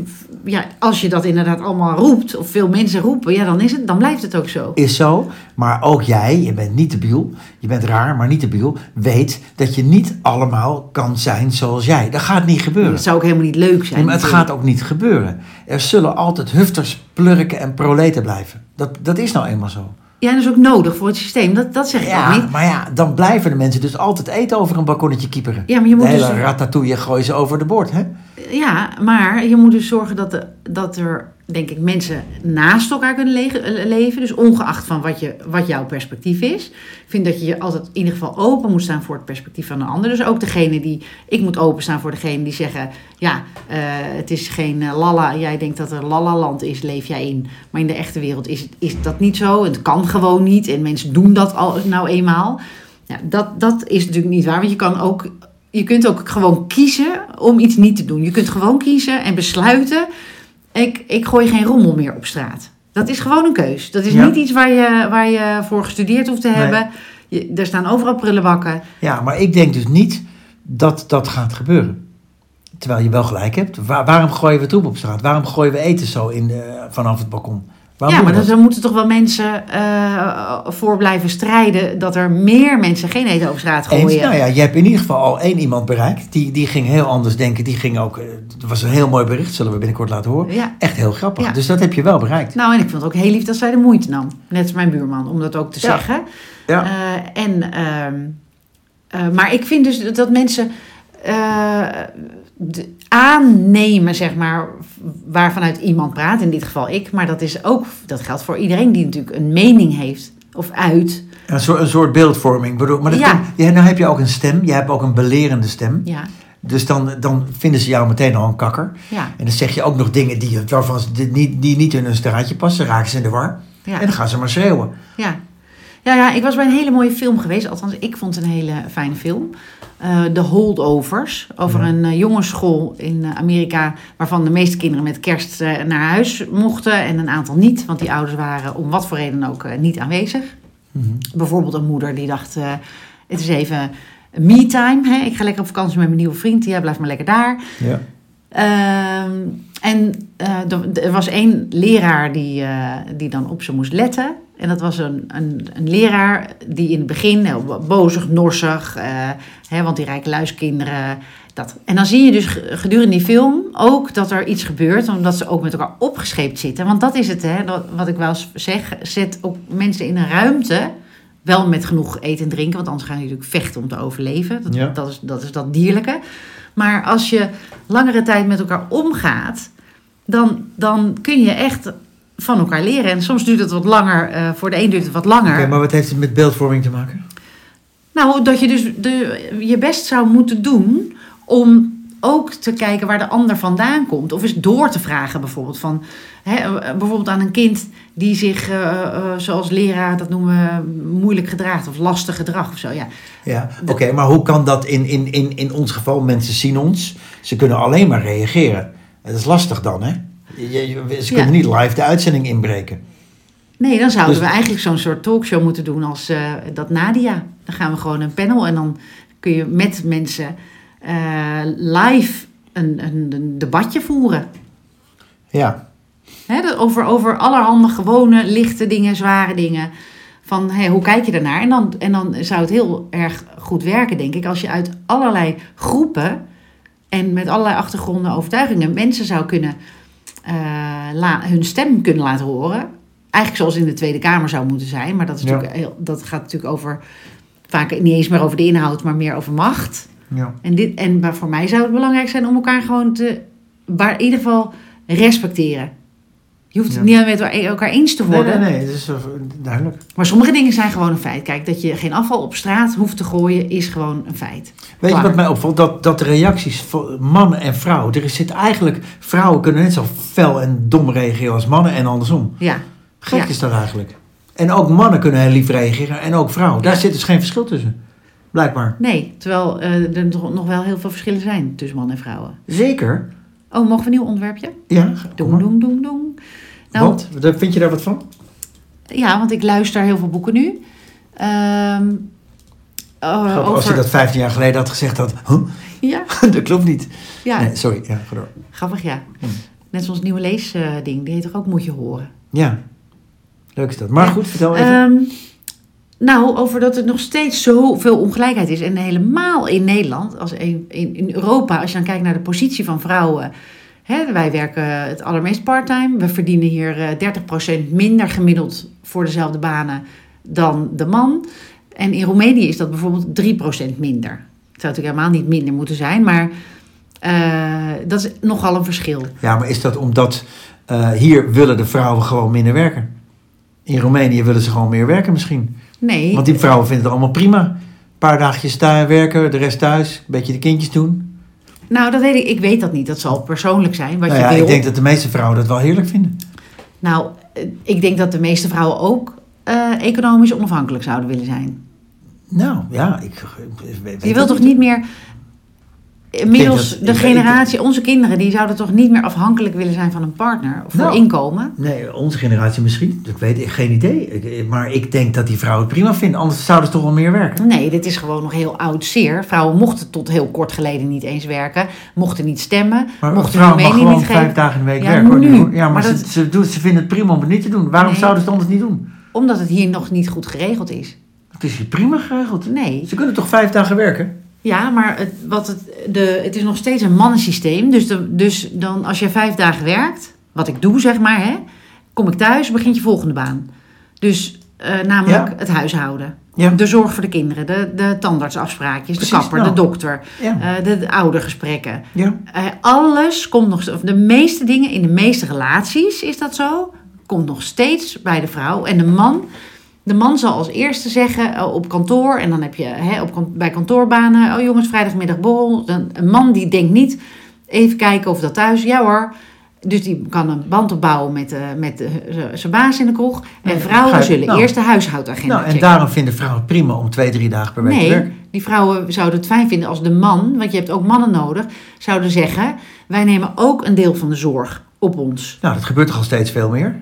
ja, als je dat inderdaad allemaal roept of veel mensen roepen, ja, dan, is het, dan blijft het ook zo. Is zo, maar ook jij, je bent niet debiel, je bent raar, maar niet debiel, weet dat je niet allemaal kan zijn zoals jij. Dat gaat niet gebeuren. Dat zou ook helemaal niet leuk zijn. Nee, maar het gaat ook niet gebeuren. Er zullen altijd hufters, plurken en proleten blijven. Dat, dat is nou eenmaal zo. Ja, dat is ook nodig voor het systeem. Dat, dat zeg ik ja, ook niet. Maar ja, dan blijven de mensen dus altijd eten over een balkonnetje kieperen. Ja, maar je moet de hele dus... ratatouille gooien ze over de bord, hè? Ja, maar je moet dus zorgen dat, de, dat er denk ik, mensen naast elkaar kunnen le leven. Dus ongeacht van wat, je, wat jouw perspectief is. Ik vind dat je je altijd in ieder geval open moet staan voor het perspectief van de ander. Dus ook degene die, ik moet openstaan voor degene die zeggen, ja, uh, het is geen uh, lala. Jij denkt dat er lala-land is, leef jij in. Maar in de echte wereld is, is dat niet zo. Het kan gewoon niet. En mensen doen dat al nou eenmaal. Ja, dat, dat is natuurlijk niet waar. Want je kan ook je kunt ook gewoon kiezen om iets niet te doen. Je kunt gewoon kiezen en besluiten ik, ik gooi geen rommel meer op straat. Dat is gewoon een keus. Dat is niet iets waar je, waar je voor gestudeerd hoeft te hebben. Je, er staan overal prullenbakken. Ja, maar ik denk dus niet dat dat gaat gebeuren. Terwijl je wel gelijk hebt. waarom gooien we troep op straat? Waarom gooien we eten zo in de, vanaf het balkon? Ja, maar dan moeten toch wel mensen uh, voor blijven strijden dat er meer mensen geen eten over straat gooien. Eens, nou ja, je hebt in ieder geval al één iemand bereikt. Die, die ging heel anders denken. Die ging ook, het was een heel mooi bericht, zullen we binnenkort laten horen. Ja. Echt heel grappig. Ja. Dus dat heb je wel bereikt. Nou, en ik vond het ook heel lief dat zij de moeite nam. Net als mijn buurman, om dat ook te zeggen. Ja. Uh, en, uh, maar ik vind dus dat mensen aannemen, zeg maar, waarvanuit iemand praat, in dit geval ik, maar dat, is ook, dat geldt voor iedereen die natuurlijk een mening heeft of uit. Een soort, een soort beeldvorming. Bedoel, maar dat ja. Kan, ja, nou heb je ook een stem, je hebt ook een belerende stem. Ja. Dus dan, dan vinden ze jou meteen al een kakker. Ja. En dan zeg je ook nog dingen die, waarvan ze niet, die niet in hun straatje passen, raken ze in de war. Ja. En dan gaan ze maar schreeuwen. Ja. Ja, ja, ik was bij een hele mooie film geweest. Althans, ik vond het een hele fijne film. Uh, de Holdovers. Over een uh, jongensschool in uh, Amerika. Waarvan de meeste kinderen met kerst naar huis mochten. En een aantal niet. Want die ouders waren om wat voor reden ook niet aanwezig. Mm -hmm. Bijvoorbeeld een moeder die dacht: Het is even me-time. Ik ga lekker op vakantie met mijn nieuwe vriend. Jij blijft maar lekker daar. Ja. Ehm, en er was één leraar die, die dan op ze moest letten. En dat was een, een, een leraar die in het begin heel bozig, norsig, uh, hè, want die rijke luiskinderen. Dat. En dan zie je dus gedurende die film ook dat er iets gebeurt, omdat ze ook met elkaar opgescheept zitten. Want dat is het, hè, wat ik wel eens zeg, zet ook mensen in een ruimte, wel met genoeg eten en drinken, want anders gaan je natuurlijk vechten om te overleven. Dat, ja. dat, is, dat is dat dierlijke. Maar als je langere tijd met elkaar omgaat, dan, dan kun je echt van elkaar leren. En soms duurt het wat langer, uh, voor de een duurt het wat langer. Okay, maar wat heeft het met beeldvorming te maken? Nou, dat je dus de, je best zou moeten doen om ook te kijken waar de ander vandaan komt. Of eens door te vragen bijvoorbeeld. Van, hè, eh, bijvoorbeeld aan een kind die zich, eh, eh, zoals leraar dat noemen, we, moeilijk gedraagt. Of lastig gedrag of zo. Ja. Ja, oké, maar hoe kan dat in, in, in, in ons geval? Mensen zien ons, ze kunnen alleen maar reageren. Dat is lastig dan, hè? Je- je- Ze Ja. kunnen niet live de uitzending inbreken. Nee, dan zouden Dus- we eigenlijk zo'n soort talkshow moeten doen als eh, dat Nadia. Dan gaan we gewoon een panel en dan kun je met mensen eh, live een, een, een debatje voeren. Ja, Hè, over, over allerhande gewone, lichte dingen, zware dingen. Van hey, hoe kijk je daarnaar? En dan, en dan zou het heel erg goed werken, denk ik, als je uit allerlei groepen en met allerlei achtergronden en overtuigingen mensen zou kunnen la- hun stem kunnen laten horen. Eigenlijk zoals in de Tweede Kamer zou moeten zijn, maar dat, is Ja. natuurlijk heel, dat gaat natuurlijk over vaak niet eens meer over de inhoud, maar meer over macht. ja. En, dit, en maar voor mij zou het belangrijk zijn om elkaar gewoon te, waar, in ieder geval respecteren. Je hoeft het niet met elkaar eens te worden. nee, nee, dat is eh, duidelijk. Maar sommige dingen zijn gewoon een feit. Kijk, dat je geen afval op straat hoeft te gooien, is gewoon een feit. Weet Klaar. je wat mij opvalt? Dat, dat de reacties van mannen en vrouwen... Er zit eigenlijk... Vrouwen kunnen net zo fel en dom reageren als mannen en andersom. Ja, Gek Ja. is dat eigenlijk. En ook mannen kunnen heel lief reageren en ook vrouwen. Daar Ja. zit dus geen verschil tussen. Blijkbaar. nee. Terwijl eh, er nog wel heel veel verschillen zijn tussen mannen en vrouwen. Zeker. Oh, mogen we een nieuw onderwerpje? Ja, maar. doeng, doeng, doeng. Nou, Want, daar- vind je daar wat van? ja, want ik luister heel veel boeken nu. Ehm, oh, Als je dat 15 jaar geleden had gezegd had, huh? Ja, dat klopt niet. ja. Nee, sorry, ja, ga door. grappig ja. Hmm. Net zoals het nieuwe leesding, die heet toch ook Moet je horen. Ja, leuk is dat. Maar Ja. goed, vertel even. Ehm, nou, over dat er nog steeds zoveel ongelijkheid is. En helemaal in Nederland, als in, in Europa, als je dan kijkt naar de positie van vrouwen. Hè, wij werken het allermeest parttime. We verdienen hier eh 30% minder gemiddeld voor dezelfde banen dan de man. En in Roemenië is dat bijvoorbeeld 3% minder. Het zou natuurlijk helemaal niet minder moeten zijn, maar eh, dat is nogal een verschil. ja, maar is dat omdat eh, hier willen de vrouwen gewoon minder werken? In Roemenië willen ze gewoon meer werken misschien. Nee, Want die vrouwen vinden het allemaal prima. Een paar dagjes daar werken, de rest thuis. Een beetje de kindjes doen. Nou, dat weet ik, ik weet dat niet. Dat zal persoonlijk zijn, wat nou je ja, wil. ik denk dat de meeste vrouwen dat wel heerlijk vinden. Nou, eh, ik denk dat de meeste vrouwen ook eh, economisch onafhankelijk zouden willen zijn. Nou, ja, ik, ik Je wilt toch niet meer. Inmiddels, dat- de generatie, onze kinderen, die zouden toch niet meer afhankelijk willen zijn van een partner voor Nou. inkomen? Nee, onze generatie misschien. Ik weet ik, geen idee. Ik- maar ik denk dat die vrouwen het prima vinden. Anders zouden ze toch wel meer werken. Nee, dit is gewoon nog heel oud zeer. Vrouwen mochten tot heel kort geleden niet eens werken, mochten niet stemmen, Maar mochten vrouw hun mag mening gewoon niet vijf dagen in de week Ja, werken. nu. Ja, maar, Maar ze, dat- ze, doen, ze vinden het prima om het niet te doen. Waarom Nee. zouden ze het anders niet doen? Omdat het hier nog niet goed geregeld is. Het is hier prima geregeld. Nee. Ze kunnen toch vijf dagen werken? Ja, maar het, wat het, de, het is nog steeds een mannensysteem. Dus, de, dus dan als je vijf dagen werkt, wat ik doe zeg maar, hè, kom ik thuis, begint je volgende baan. Dus eh, namelijk Ja. het huishouden. Ja. De zorg voor de kinderen, de, de tandartsafspraakjes, Precies, de kapper, nou. de dokter, Ja. eh, de, de oudergesprekken. ja. Eh, alles komt nog, of de meeste dingen in de meeste relaties is dat zo, komt nog steeds bij de vrouw. En de man, de man zal als eerste zeggen eh, op kantoor, en dan heb je hè, op, bij kantoorbanen, oh jongens, vrijdagmiddag borrel. Een man die denkt niet, even kijken of dat thuis, ja hoor. Dus die kan een band opbouwen met, eh, met eh, zijn baas in de kroeg. En vrouwen je- zullen nou. eerst de huishoudagenda Nou, en checken. daarom vinden vrouwen prima om twee, drie dagen per week te Nee, werken. die vrouwen zouden het fijn vinden als de man, want je hebt ook mannen nodig, zouden zeggen: wij nemen ook een deel van de zorg op ons. Nou, dat gebeurt toch al steeds veel meer?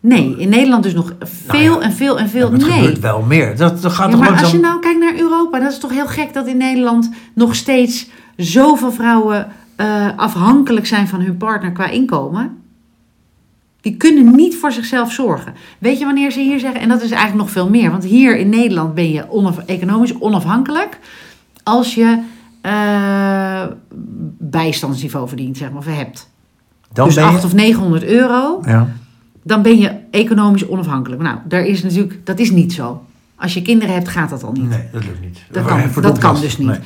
Nee, in Nederland dus nog veel Nou ja, en veel en veel. Het nee. gebeurt wel meer. Dat, dat gaat Ja, toch maar als je nou kijkt naar Europa, dat is toch heel gek dat in Nederland nog steeds zoveel vrouwen eh, afhankelijk zijn van hun partner qua inkomen. Die kunnen niet voor zichzelf zorgen. Weet je wanneer ze hier zeggen? En dat is eigenlijk nog veel meer. Want hier in Nederland ben je onaf- economisch onafhankelijk als je eh, bijstandsniveau verdient, zeg maar, of hebt. Dan dus ben je... 800 of 900 euro, Ja. Dan ben je economisch onafhankelijk. Nou, daar is natuurlijk, dat is niet zo. Als je kinderen hebt, gaat dat al niet. Nee, dat lukt niet. Dat kan, dat kan dus niet. Nee.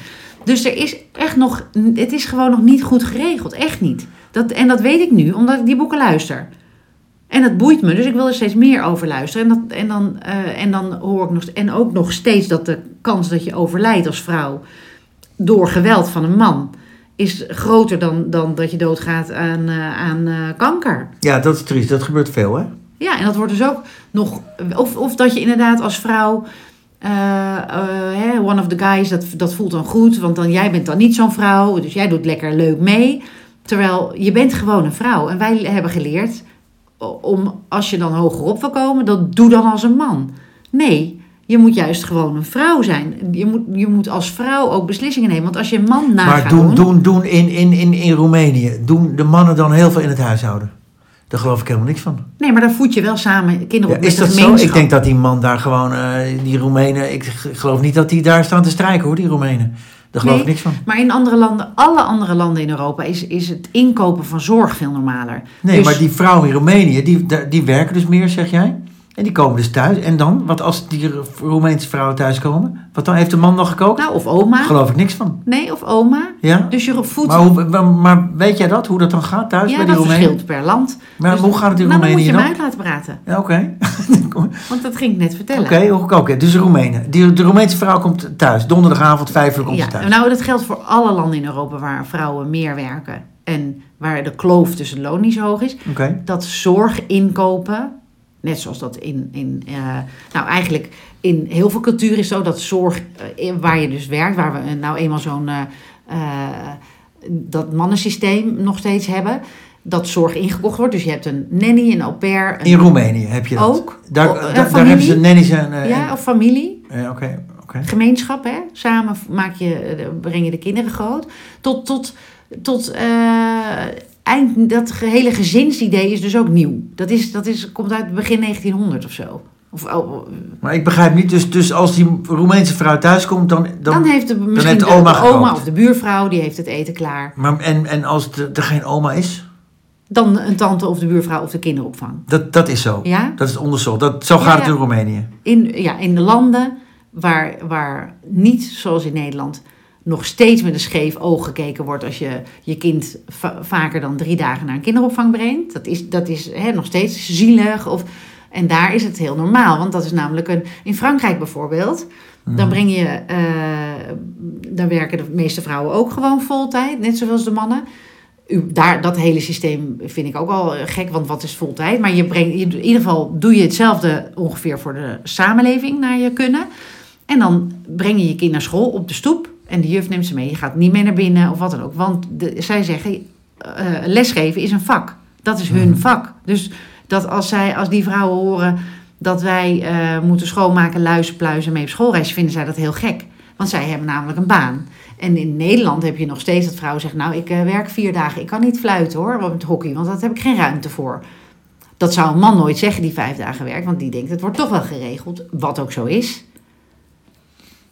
Dus er is echt nog, het is gewoon nog niet goed geregeld. Echt niet. Dat, en dat weet ik nu, omdat ik die boeken luister. En dat boeit me, dus ik wil er steeds meer over luisteren. En, dat, en, dan, eh, en dan hoor ik nog, en ook nog steeds dat de kans dat je overlijdt als vrouw door geweld van een man is groter dan, dan dat je doodgaat aan, eh, aan eh, kanker. Ja, dat is triest. Dat gebeurt veel, hè? Ja, en dat wordt dus ook nog. Of, of dat je inderdaad als vrouw. eh, one of the guys, dat, dat voelt dan goed. Want dan, jij bent dan niet zo'n vrouw. Dus jij doet lekker leuk mee. Terwijl je bent gewoon een vrouw. En wij hebben geleerd. Om als je dan hogerop wil komen, dan doe dan als een man. Nee, je moet juist gewoon een vrouw zijn. Je moet, je moet als vrouw ook beslissingen nemen. Want als je een man na Maar gaat doen, doen, doen, doen in, in, in, in Roemenië, doen de mannen dan heel veel in het huishouden? Daar geloof ik helemaal niks van. Nee, maar dan voed je wel samen kinderen Ja, op is met dat zo? Ik denk dat die man daar gewoon, eh, die Roemenen, ik geloof niet dat die daar staan te strijken hoor, die Roemenen. Daar geloof ik niks van. Maar in andere landen, alle andere landen in Europa, is, is het inkopen van zorg veel normaler. Nee, Dus- maar die vrouwen in Roemenië, die, die werken dus meer, zeg jij? En die komen dus thuis. En dan? Wat als die Ro- Roemeense vrouwen thuiskomen? Wat dan? Heeft de man nog gekookt? Nou, of oma. Daar geloof ik niks van. Nee, of oma. Ja? Dus je voedt... Maar, hoe, maar, weet jij dat? Hoe dat dan gaat thuis ja, bij die dat Roemenen? verschilt per land. Maar Dus- hoe gaat het in nou, dan moet Roemenië je uit laten praten. Ja, oké. Want dat ging ik net vertellen. Oké, oké. oké. Dus de Roemenen. Die, de Roemeense vrouw komt thuis. Donderdagavond, vijf uur komt ze Ja, thuis. nou, dat geldt voor alle landen in Europa waar vrouwen meer werken. En waar de kloof tussen loon niet zo hoog is. Oké. dat zorg inkopen, net zoals dat in, in eh, nou eigenlijk in heel veel culturen is zo, dat zorg eh, in- waar je dus werkt, waar we eh, nou eenmaal zo'n, eh, dat mannensysteem nog steeds hebben, dat zorg ingekocht wordt. Dus je hebt een nanny, een au pair, een- In Roemenië heb je dat. ook. Daar, Oh, daar, hebben ze nannies en... ja, of familie. Oké, oké. gemeenschap, hè? samen maak je, breng je de kinderen groot. Tot, tot, tot eind, dat hele gezinsidee is dus ook nieuw. Dat, is, dat is, komt uit begin 1900 of zo. Of, oh, Maar ik begrijp niet, dus, dus als die Roemeense vrouw thuiskomt, dan... dan, dan, heeft de, misschien heeft de oma de oma of de buurvrouw, die heeft het eten klaar. maar, en, en als er geen oma is? Dan een tante of de buurvrouw of de kinderopvang. Dat, dat is zo. Ja? Dat is onderzocht. Dat, zo Ja, gaat het in Roemenië. In, ja, in de landen waar, waar niet, zoals in Nederland, nog steeds met een scheef oog gekeken wordt als je je kind va- vaker dan drie dagen naar een kinderopvang brengt. Dat is, dat is hè, nog steeds zielig. Of, en daar is het heel normaal, want dat is namelijk een. In Frankrijk bijvoorbeeld, dan breng je. dan werken de meeste vrouwen ook gewoon voltijd, net zoals de mannen. U, daar, dat hele systeem vind ik ook al eh, gek, want wat is voltijd? Maar je brengt, in ieder geval doe je hetzelfde ongeveer voor de samenleving naar je kunnen. En dan breng je je kind naar school op de stoep en de juf neemt ze mee. Je gaat niet mee naar binnen of wat dan ook. Want de, zij zeggen, eh, lesgeven is een vak. Dat is hun Mhm. vak. Dus dat als, zij, als die vrouwen horen dat wij eh, moeten schoonmaken, luizen, pluizen mee op schoolreis, vinden zij dat heel gek. Want zij hebben namelijk een baan. En in Nederland heb je nog steeds dat vrouwen zeggen: Nou, ik eh, werk vier dagen. Ik kan niet fluiten hoor, met hockey, want daar heb ik geen ruimte voor. Dat zou een man nooit zeggen die vijf dagen werkt, want die denkt: Het wordt toch wel geregeld. Wat ook zo is.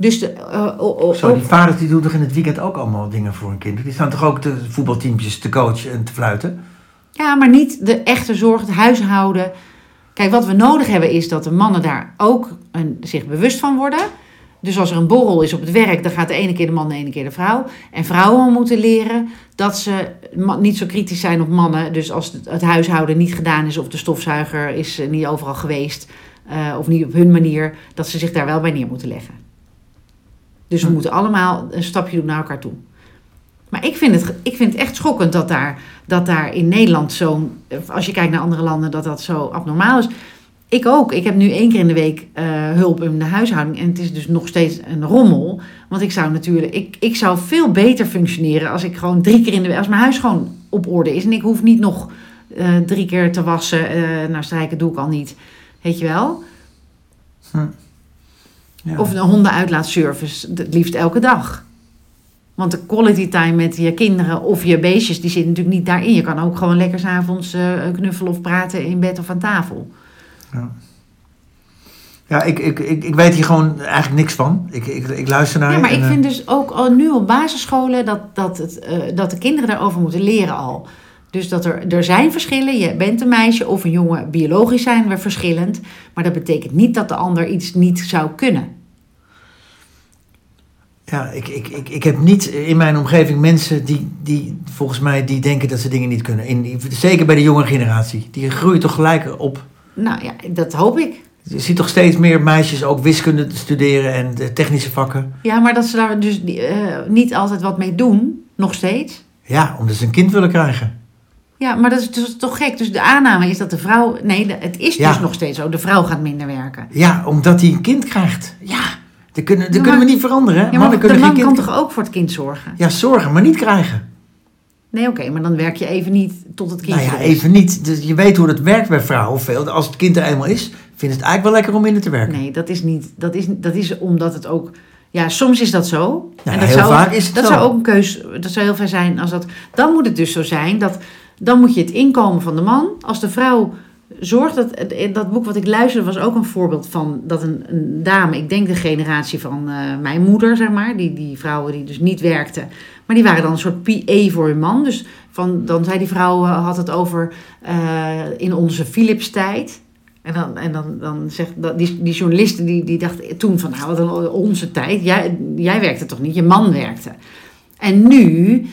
Dus de, oh, oh, Zo, die vaders die doen toch in het weekend ook allemaal dingen voor hun kinderen? Die staan toch ook de voetbalteampjes te coachen en te fluiten? Ja, maar niet de echte zorg, het huishouden. Kijk, wat we nodig hebben is dat de mannen daar ook een, zich bewust van worden. Dus als er een borrel is op het werk, dan gaat de ene keer de man, de ene keer de vrouw. En vrouwen moeten leren dat ze niet zo kritisch zijn op mannen. Dus als het, het huishouden niet gedaan is of de stofzuiger is eh, niet overal geweest eh, of niet op hun manier, dat ze zich daar wel bij neer moeten leggen. Dus we Hm. moeten allemaal een stapje doen naar elkaar toe. Maar ik vind het, ik vind het echt schokkend dat daar, dat daar in Nederland zo'n... Als je kijkt naar andere landen, dat dat zo abnormaal is. Ik ook. Ik heb nu één keer in de week eh, hulp in de huishouding. En het is dus nog steeds een rommel. Want ik zou natuurlijk... Ik, ik zou veel beter functioneren als ik gewoon drie keer in de week... Als mijn huis gewoon op orde is. En ik hoef niet nog eh, drie keer te wassen. eh nou, strijken doe ik al niet. Weet je wel? Ja. Of een hondenuitlaatservice, het liefst elke dag. Want de quality time met je kinderen of je beestjes, die zit natuurlijk niet daarin. Je kan ook gewoon lekker s'avonds eh knuffelen of praten in bed of aan tafel. Ja, ik, ik, ik, ik weet hier gewoon eigenlijk niks van. Ik, ik, ik luister naar Ja, maar en, ik eh, vind dus ook al nu op basisscholen dat, dat, het, eh, dat de kinderen daarover moeten leren al. Dus dat er, er zijn verschillen. Je bent een meisje of een jongen. Biologisch zijn we verschillend. Maar dat betekent niet dat de ander iets niet zou kunnen. Ja, ik, ik, ik, ik heb niet in mijn omgeving mensen die, die volgens mij die denken dat ze dingen niet kunnen. In, zeker bij de jonge generatie. Die groeien toch gelijk op. Nou ja, dat hoop ik. Je ziet toch steeds meer meisjes ook wiskunde studeren en de technische vakken. Ja, maar dat ze daar dus eh, niet altijd wat mee doen, Nog steeds. Ja, omdat ze een kind willen krijgen. Ja, maar dat is dus toch gek. Dus de aanname is dat de vrouw... Nee, het is Ja. dus nog steeds zo. De vrouw gaat minder werken. Ja, omdat hij een kind krijgt. Ja, dat kunnen, dat kunnen we niet veranderen. Ja, maar Mannen de man kan toch ook voor het kind zorgen? Ja, zorgen, maar niet krijgen. Nee, oké, maar dan werk je even niet tot het kind Nou ja, even niet. Dus je weet hoe dat werkt bij vrouwen veel. Als het kind er eenmaal is, vinden ze het eigenlijk wel lekker om minder te werken. Nee, dat is niet. Dat is, dat is omdat het ook. Ja, soms is dat zo. Ja, en dat heel zou, vaak is het dat zo. zou ook een keus. Dat zou heel veel zijn als dat. Dan moet het dus zo zijn dat. Dan moet je het inkomen van de man. Als de vrouw zorgt. Dat, dat boek wat ik luisterde was ook een voorbeeld van. Dat een, een dame, ik denk de generatie van eh, mijn moeder, zeg maar. Die, die vrouwen die dus niet werkten. Maar die waren dan een soort PA voor hun man. Dus van, dan zei die vrouw, eh, had het over eh, in onze Philips-tijd. En dan, en dan, dan zegt die, die journalisten die, die dachten toen van nou, wat een onze tijd. Jij, jij werkte toch niet, je man werkte. En nu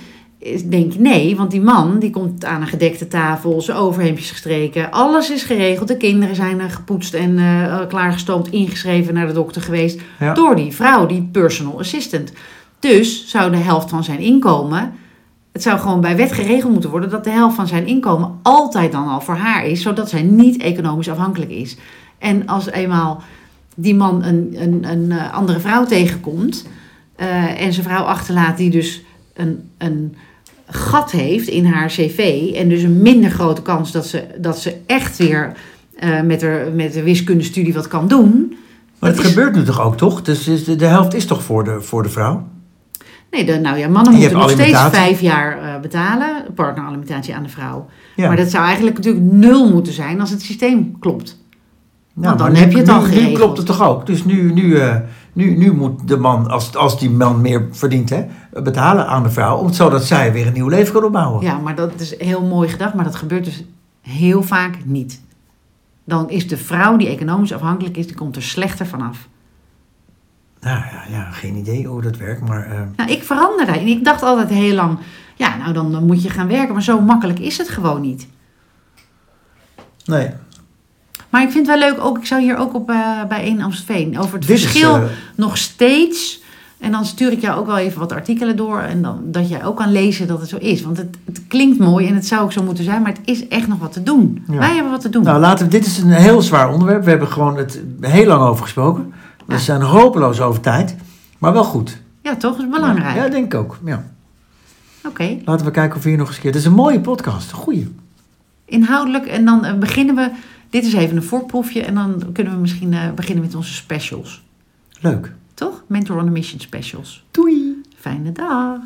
denk je nee, want die man die komt aan een gedekte tafel, zijn overhemdjes gestreken, alles is geregeld. De kinderen zijn gepoetst en eh, klaargestoomd, ingeschreven naar de dokter geweest. Ja. Door die vrouw, die personal assistant. Dus zou de helft van zijn inkomen. Het zou gewoon bij wet geregeld moeten worden dat de helft van zijn inkomen altijd dan al voor haar is, zodat zij niet economisch afhankelijk is. En als eenmaal die man een, een, een eh, andere vrouw tegenkomt en zijn vrouw achterlaat die dus een, een gat heeft in haar cv en dus een minder grote kans dat ze, dat ze echt weer eh, met, haar, met de wiskundestudie wat kan doen. Maar dat het is- gebeurt nu toch ook, toch? Dus de, de helft is toch voor de, voor de vrouw? Nee, de, nou ja, mannen moeten nog steeds vijf jaar eh, betalen, partneralimentatie aan de vrouw. Ja. Maar dat zou eigenlijk natuurlijk nul moeten zijn als het systeem klopt. Nou, Want dan heb je het al nu, nu geregeld. klopt het toch ook? Dus nu, nu, eh, nu, nu moet de man, als, als die man meer verdient, hè, betalen aan de vrouw. om- Zodat zij weer een nieuw leven kan opbouwen. Ja, maar dat is heel mooi gedacht, maar dat gebeurt dus heel vaak niet. Dan is de vrouw die economisch afhankelijk is, die komt er slechter vanaf. Nou ja, ja, geen idee hoe dat werkt. Maar eh, Nou, ik verander daarin. Ik dacht altijd heel lang, ja, nou dan, dan moet je gaan werken. Maar zo makkelijk is het gewoon niet. nee. Maar ik vind het wel leuk, ook, ik zou hier ook op eh, bij 1 Amstelveen, over het Dit is, verschil eh, nog steeds. En dan stuur ik jou ook wel even wat artikelen door. En dan, dat jij ook kan lezen dat het zo is. Want het, het klinkt mooi en het zou ook zo moeten zijn. Maar het is echt nog wat te doen. Ja. Wij hebben wat te doen. Nou, laten we, dit is een heel zwaar onderwerp. We hebben gewoon het heel lang over gesproken. We Ja. zijn hopeloos over tijd. Maar wel goed. ja, toch? Dat is belangrijk. Ja, denk ik ook. Ja. Oké. Laten we kijken of we hier nog eens een keer... Het is een mooie podcast. Een goeie. Inhoudelijk. En dan eh, beginnen we... Dit is even een voorproefje. En dan kunnen we misschien eh, beginnen met onze specials. Leuk. Toch? Mentor on a Mission specials. Doei. Fijne dag.